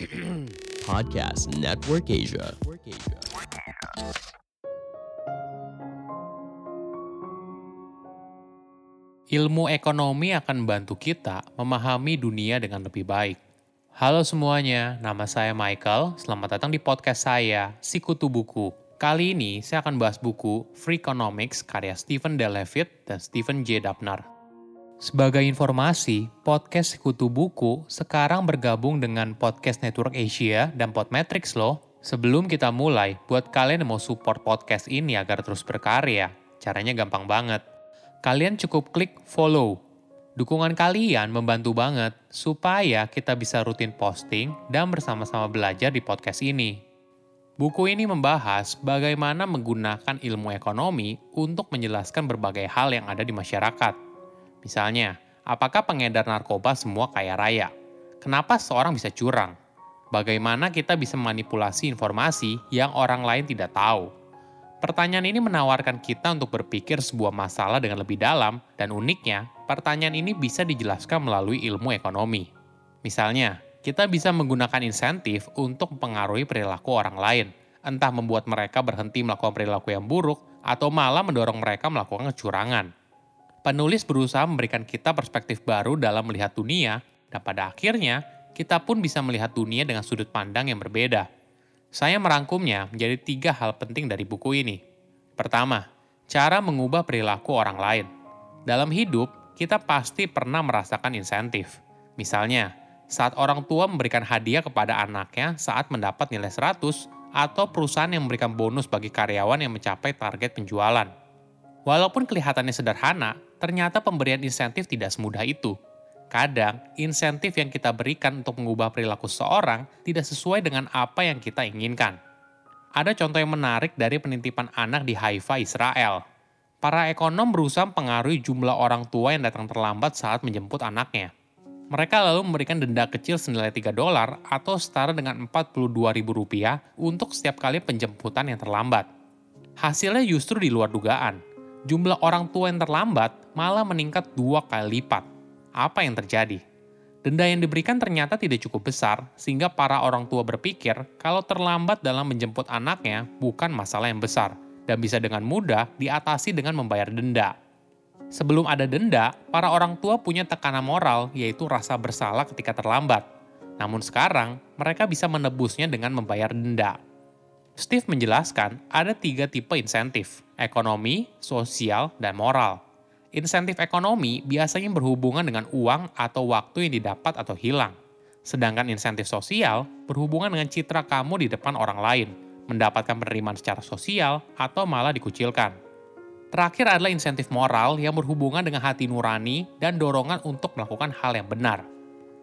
Podcast Network Asia. Ilmu ekonomi akan membantu kita memahami dunia dengan lebih baik. Halo semuanya, nama saya Michael. Selamat datang di podcast saya, Sikutu Buku. Kali ini saya akan bahas buku Free Economics karya Stephen D. Levitt dan Stephen J. Dapner. Sebagai informasi, podcast Sekutu Buku sekarang bergabung dengan Podcast Network Asia dan Podmetrics loh. Sebelum kita mulai, buat kalian yang mau support podcast ini agar terus berkarya, caranya gampang banget kalian cukup klik follow. Dukungan kalian membantu banget supaya kita bisa rutin posting dan bersama-sama belajar di podcast ini. Buku ini membahas bagaimana menggunakan ilmu ekonomi untuk menjelaskan berbagai hal yang ada di masyarakat. Misalnya, apakah pengedar narkoba semua kaya raya? Kenapa seorang bisa curang? Bagaimana kita bisa manipulasi informasi yang orang lain tidak tahu? Pertanyaan ini menawarkan kita untuk berpikir sebuah masalah dengan lebih dalam, dan uniknya, pertanyaan ini bisa dijelaskan melalui ilmu ekonomi. Misalnya, kita bisa menggunakan insentif untuk mempengaruhi perilaku orang lain, entah membuat mereka berhenti melakukan perilaku yang buruk, atau malah mendorong mereka melakukan kecurangan. Penulis berusaha memberikan kita perspektif baru dalam melihat dunia, dan pada akhirnya, kita pun bisa melihat dunia dengan sudut pandang yang berbeda – saya merangkumnya menjadi tiga hal penting dari buku ini. Pertama, cara mengubah perilaku orang lain. Dalam hidup, kita pasti pernah merasakan insentif. Misalnya, saat orang tua memberikan hadiah kepada anaknya saat mendapat nilai 100 atau perusahaan yang memberikan bonus bagi karyawan yang mencapai target penjualan. Walaupun kelihatannya sederhana, ternyata pemberian insentif tidak semudah itu. Kadang, insentif yang kita berikan untuk mengubah perilaku seseorang tidak sesuai dengan apa yang kita inginkan. Ada contoh yang menarik dari penitipan anak di Haifa, Israel. Para ekonom berusaha mempengaruhi jumlah orang tua yang datang terlambat saat menjemput anaknya. Mereka lalu memberikan denda kecil senilai 3 dolar atau setara dengan 42 ribu rupiah untuk setiap kali penjemputan yang terlambat. Hasilnya justru di luar dugaan. Jumlah orang tua yang terlambat malah meningkat dua kali lipat apa yang terjadi. Denda yang diberikan ternyata tidak cukup besar, sehingga para orang tua berpikir kalau terlambat dalam menjemput anaknya bukan masalah yang besar, dan bisa dengan mudah diatasi dengan membayar denda. Sebelum ada denda, para orang tua punya tekanan moral, yaitu rasa bersalah ketika terlambat. Namun sekarang, mereka bisa menebusnya dengan membayar denda. Steve menjelaskan ada tiga tipe insentif, ekonomi, sosial, dan moral. Insentif ekonomi biasanya berhubungan dengan uang atau waktu yang didapat atau hilang. Sedangkan insentif sosial berhubungan dengan citra kamu di depan orang lain, mendapatkan penerimaan secara sosial atau malah dikucilkan. Terakhir adalah insentif moral yang berhubungan dengan hati nurani dan dorongan untuk melakukan hal yang benar.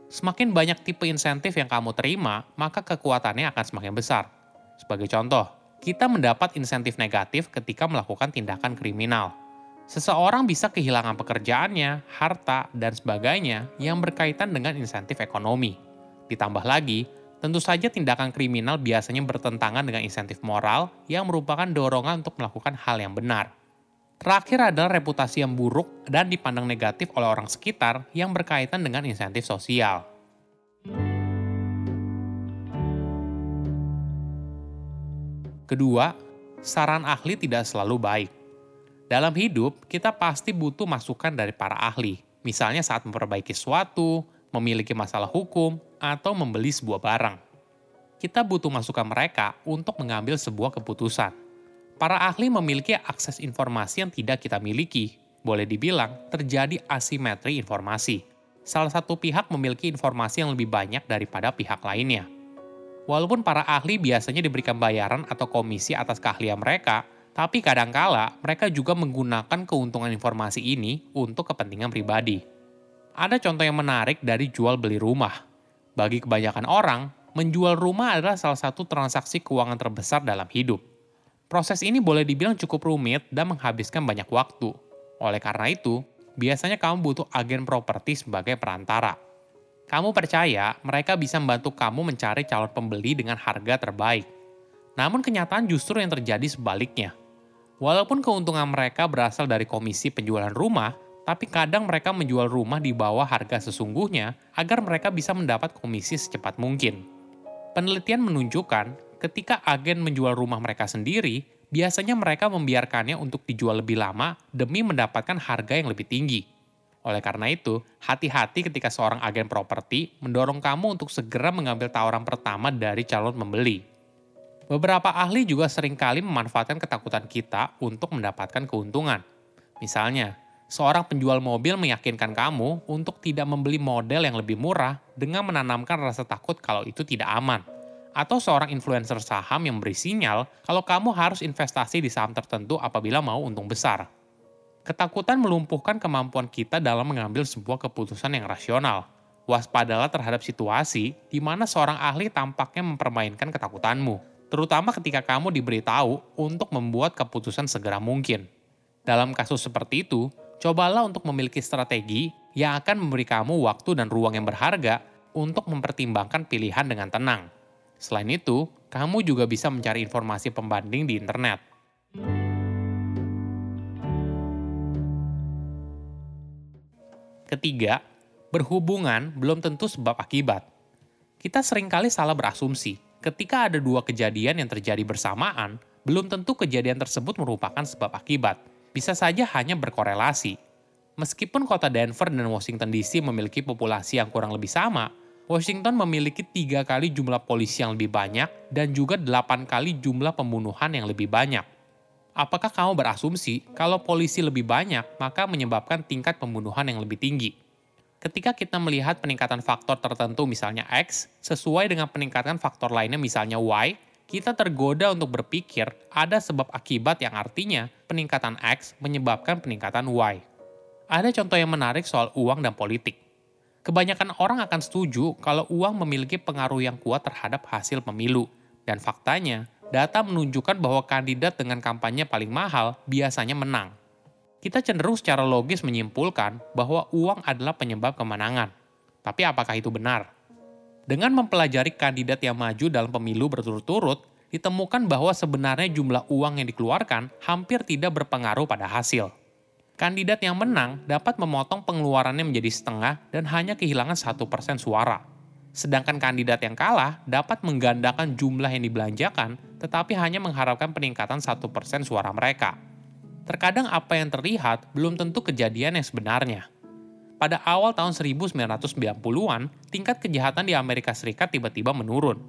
Semakin banyak tipe insentif yang kamu terima, maka kekuatannya akan semakin besar. Sebagai contoh, kita mendapat insentif negatif ketika melakukan tindakan kriminal – Seseorang bisa kehilangan pekerjaannya, harta, dan sebagainya yang berkaitan dengan insentif ekonomi. Ditambah lagi, tentu saja tindakan kriminal biasanya bertentangan dengan insentif moral yang merupakan dorongan untuk melakukan hal yang benar. Terakhir adalah reputasi yang buruk dan dipandang negatif oleh orang sekitar yang berkaitan dengan insentif sosial. Kedua, saran ahli tidak selalu baik. Dalam hidup, kita pasti butuh masukan dari para ahli, misalnya saat memperbaiki sesuatu, memiliki masalah hukum, atau membeli sebuah barang. Kita butuh masukan mereka untuk mengambil sebuah keputusan. Para ahli memiliki akses informasi yang tidak kita miliki. Boleh dibilang, terjadi asimetri informasi. Salah satu pihak memiliki informasi yang lebih banyak daripada pihak lainnya. Walaupun para ahli biasanya diberikan bayaran atau komisi atas keahlian mereka, tapi kadangkala mereka juga menggunakan keuntungan informasi ini untuk kepentingan pribadi. Ada contoh yang menarik dari jual beli rumah. Bagi kebanyakan orang, menjual rumah adalah salah satu transaksi keuangan terbesar dalam hidup. Proses ini boleh dibilang cukup rumit dan menghabiskan banyak waktu. Oleh karena itu, biasanya kamu butuh agen properti sebagai perantara. Kamu percaya mereka bisa membantu kamu mencari calon pembeli dengan harga terbaik. Namun kenyataan justru yang terjadi sebaliknya – Walaupun keuntungan mereka berasal dari komisi penjualan rumah, tapi kadang mereka menjual rumah di bawah harga sesungguhnya agar mereka bisa mendapat komisi secepat mungkin. Penelitian menunjukkan ketika agen menjual rumah mereka sendiri, biasanya mereka membiarkannya untuk dijual lebih lama demi mendapatkan harga yang lebih tinggi. Oleh karena itu, hati-hati ketika seorang agen properti mendorong kamu untuk segera mengambil tawaran pertama dari calon membeli. Beberapa ahli juga sering kali memanfaatkan ketakutan kita untuk mendapatkan keuntungan. Misalnya, seorang penjual mobil meyakinkan kamu untuk tidak membeli model yang lebih murah dengan menanamkan rasa takut kalau itu tidak aman. Atau seorang influencer saham yang beri sinyal kalau kamu harus investasi di saham tertentu apabila mau untung besar. Ketakutan melumpuhkan kemampuan kita dalam mengambil sebuah keputusan yang rasional. Waspadalah terhadap situasi di mana seorang ahli tampaknya mempermainkan ketakutanmu, terutama ketika kamu diberitahu untuk membuat keputusan segera mungkin. Dalam kasus seperti itu, cobalah untuk memiliki strategi yang akan memberi kamu waktu dan ruang yang berharga untuk mempertimbangkan pilihan dengan tenang. Selain itu, kamu juga bisa mencari informasi pembanding di internet. Ketiga, berhubungan belum tentu sebab akibat. Kita sering kali salah berasumsi ketika ada dua kejadian yang terjadi bersamaan, belum tentu kejadian tersebut merupakan sebab akibat bisa saja hanya berkorelasi. Meskipun kota Denver dan Washington DC memiliki populasi yang kurang lebih sama, Washington memiliki tiga kali jumlah polisi yang lebih banyak dan juga delapan kali jumlah pembunuhan yang lebih banyak. Apakah kamu berasumsi kalau polisi lebih banyak maka menyebabkan tingkat pembunuhan yang lebih tinggi? Ketika kita melihat peningkatan faktor tertentu misalnya X sesuai dengan peningkatan faktor lainnya misalnya Y, kita tergoda untuk berpikir ada sebab akibat yang artinya peningkatan X menyebabkan peningkatan Y. Ada contoh yang menarik soal uang dan politik. Kebanyakan orang akan setuju kalau uang memiliki pengaruh yang kuat terhadap hasil pemilu. Dan faktanya, data menunjukkan bahwa kandidat dengan kampanye paling mahal biasanya menang. Kita cenderung secara logis menyimpulkan bahwa uang adalah penyebab kemenangan. Tapi apakah itu benar? Dengan mempelajari kandidat yang maju dalam pemilu berturut-turut, ditemukan bahwa sebenarnya jumlah uang yang dikeluarkan hampir tidak berpengaruh pada hasil. Kandidat yang menang dapat memotong pengeluarannya menjadi setengah dan hanya kehilangan satu persen suara. Sedangkan kandidat yang kalah dapat menggandakan jumlah yang dibelanjakan, tetapi hanya mengharapkan peningkatan satu persen suara mereka. Terkadang apa yang terlihat belum tentu kejadian yang sebenarnya pada awal tahun 1990-an, tingkat kejahatan di Amerika Serikat tiba-tiba menurun.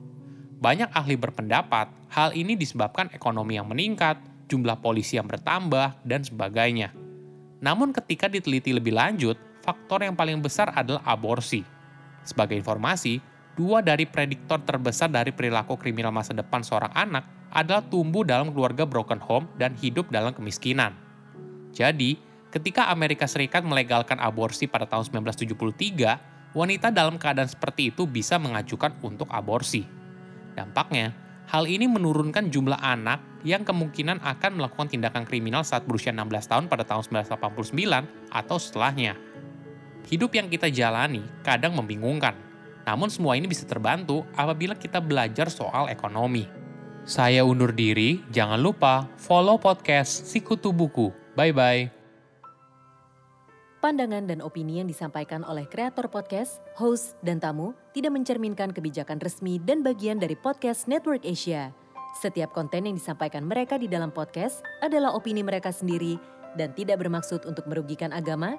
Banyak ahli berpendapat hal ini disebabkan ekonomi yang meningkat, jumlah polisi yang bertambah, dan sebagainya. Namun ketika diteliti lebih lanjut, faktor yang paling besar adalah aborsi. Sebagai informasi, dua dari prediktor terbesar dari perilaku kriminal masa depan seorang anak adalah tumbuh dalam keluarga broken home dan hidup dalam kemiskinan. Jadi, Ketika Amerika Serikat melegalkan aborsi pada tahun 1973, wanita dalam keadaan seperti itu bisa mengajukan untuk aborsi. Dampaknya, hal ini menurunkan jumlah anak yang kemungkinan akan melakukan tindakan kriminal saat berusia 16 tahun pada tahun 1989 atau setelahnya. Hidup yang kita jalani kadang membingungkan, namun semua ini bisa terbantu apabila kita belajar soal ekonomi. Saya undur diri, jangan lupa follow podcast Sikutu Buku. Bye-bye pandangan dan opini yang disampaikan oleh kreator podcast, host, dan tamu tidak mencerminkan kebijakan resmi dan bagian dari podcast Network Asia. Setiap konten yang disampaikan mereka di dalam podcast adalah opini mereka sendiri dan tidak bermaksud untuk merugikan agama,